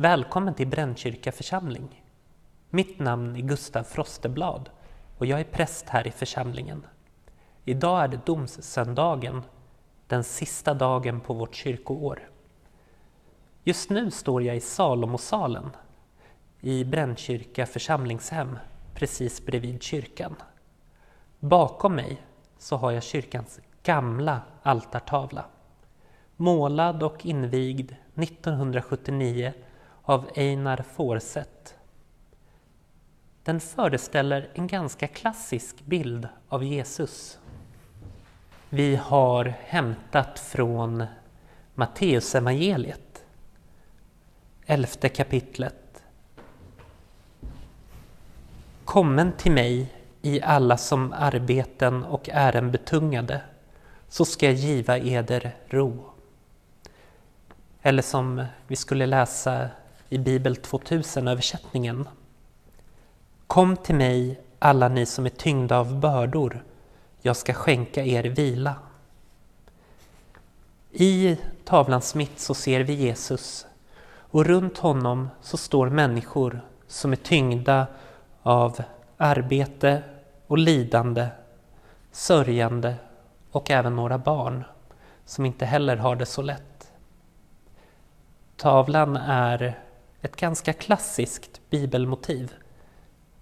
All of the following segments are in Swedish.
Välkommen till Brännkyrka församling. Mitt namn är Gustav Frosteblad och jag är präst här i församlingen. Idag är det domssöndagen, den sista dagen på vårt kyrkoår. Just nu står jag i Salomosalen i Brännkyrka församlingshem precis bredvid kyrkan. Bakom mig så har jag kyrkans gamla altartavla. Målad och invigd 1979 av Einar Fårseth. Den föreställer en ganska klassisk bild av Jesus. Vi har hämtat från Matteusevangeliet, elfte kapitlet. Kommen till mig i alla som arbeten och ären betungade, så ska jag giva eder ro. Eller som vi skulle läsa i Bibel 2000-översättningen. Kom till mig, alla ni som är tyngda av bördor, jag ska skänka er vila. I tavlans mitt så ser vi Jesus och runt honom så står människor som är tyngda av arbete och lidande, sörjande och även några barn som inte heller har det så lätt. Tavlan är ett ganska klassiskt bibelmotiv,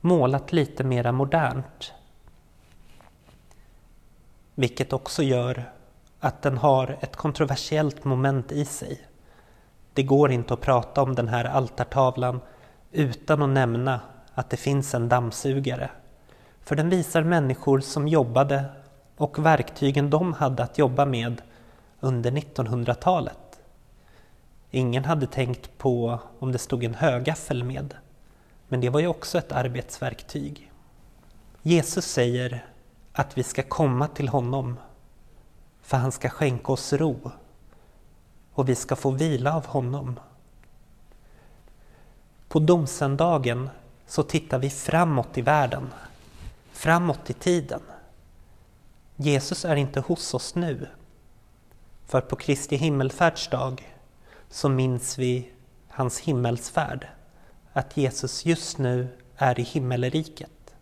målat lite mera modernt. Vilket också gör att den har ett kontroversiellt moment i sig. Det går inte att prata om den här altartavlan utan att nämna att det finns en dammsugare. För den visar människor som jobbade och verktygen de hade att jobba med under 1900-talet. Ingen hade tänkt på om det stod en högaffel med. Men det var ju också ett arbetsverktyg. Jesus säger att vi ska komma till honom för han ska skänka oss ro och vi ska få vila av honom. På domsöndagen så tittar vi framåt i världen, framåt i tiden. Jesus är inte hos oss nu. För på Kristi himmelfärdsdag så minns vi hans himmelsfärd, att Jesus just nu är i himmelriket.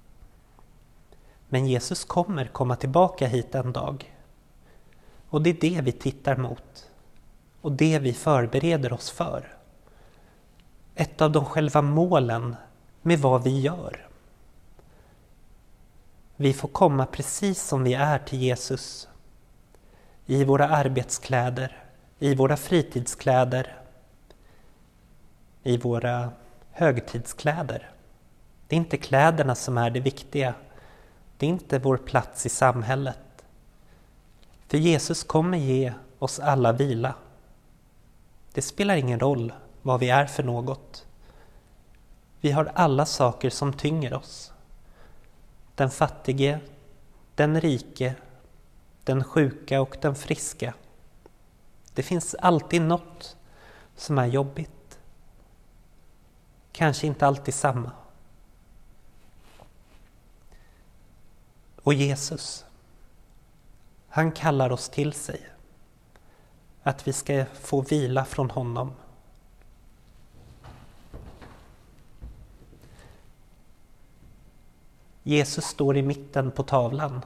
Men Jesus kommer komma tillbaka hit en dag. Och det är det vi tittar mot och det vi förbereder oss för. Ett av de själva målen med vad vi gör. Vi får komma precis som vi är till Jesus. I våra arbetskläder, i våra fritidskläder, i våra högtidskläder. Det är inte kläderna som är det viktiga. Det är inte vår plats i samhället. För Jesus kommer ge oss alla vila. Det spelar ingen roll vad vi är för något. Vi har alla saker som tynger oss. Den fattige, den rike, den sjuka och den friska. Det finns alltid något som är jobbigt. Kanske inte alltid samma. Och Jesus, han kallar oss till sig. Att vi ska få vila från honom. Jesus står i mitten på tavlan.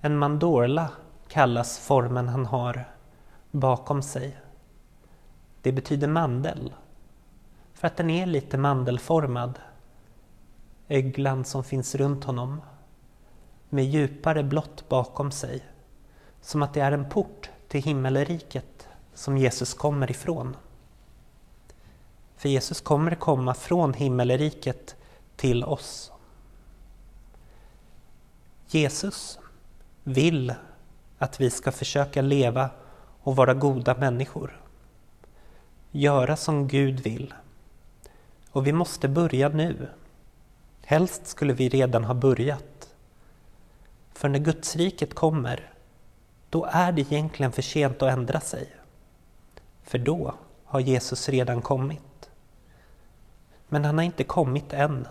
En mandorla kallas formen han har bakom sig. Det betyder mandel. För att den är lite mandelformad. Öglan som finns runt honom. Med djupare blått bakom sig. Som att det är en port till himmelriket som Jesus kommer ifrån. För Jesus kommer komma från himmelriket till oss. Jesus vill att vi ska försöka leva och vara goda människor. Göra som Gud vill. Och vi måste börja nu. Helst skulle vi redan ha börjat. För när Gudsriket kommer, då är det egentligen för sent att ändra sig. För då har Jesus redan kommit. Men han har inte kommit än.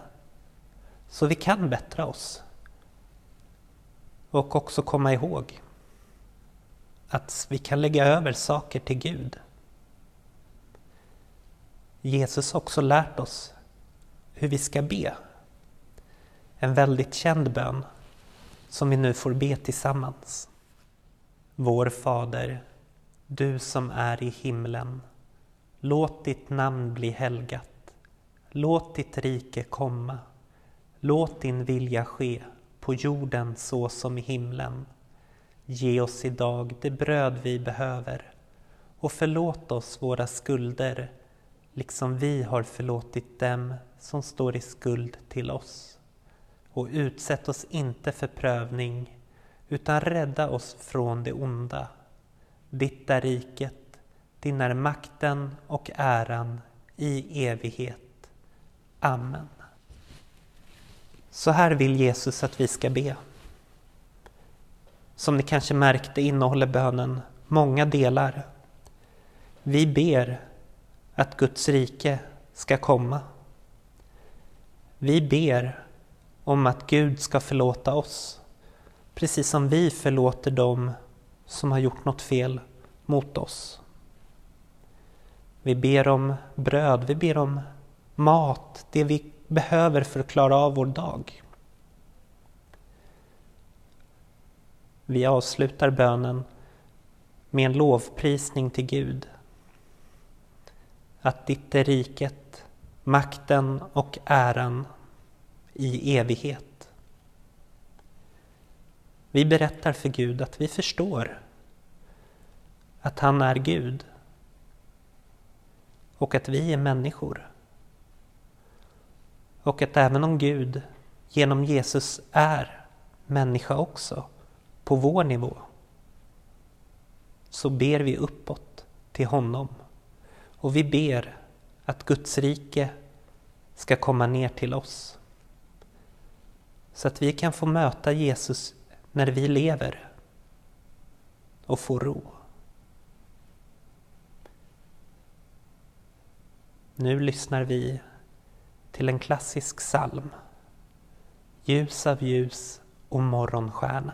Så vi kan bättra oss. Och också komma ihåg att vi kan lägga över saker till Gud. Jesus har också lärt oss hur vi ska be. En väldigt känd bön som vi nu får be tillsammans. Vår Fader, du som är i himlen. Låt ditt namn bli helgat. Låt ditt rike komma. Låt din vilja ske på jorden så som i himlen. Ge oss idag det bröd vi behöver och förlåt oss våra skulder liksom vi har förlåtit dem som står i skuld till oss. Och utsätt oss inte för prövning utan rädda oss från det onda. Ditt är riket, din är makten och äran i evighet. Amen. Så här vill Jesus att vi ska be. Som ni kanske märkte innehåller bönen många delar. Vi ber att Guds rike ska komma. Vi ber om att Gud ska förlåta oss, precis som vi förlåter dem som har gjort något fel mot oss. Vi ber om bröd, vi ber om mat, det vi behöver för att klara av vår dag. Vi avslutar bönen med en lovprisning till Gud. Att ditt är riket, makten och äran i evighet. Vi berättar för Gud att vi förstår att han är Gud och att vi är människor. Och att även om Gud genom Jesus är människa också, på vår nivå, så ber vi uppåt till honom. Och vi ber att Guds rike ska komma ner till oss. Så att vi kan få möta Jesus när vi lever och få ro. Nu lyssnar vi till en klassisk psalm. Ljus av ljus och morgonstjärna.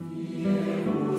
Jerusalem.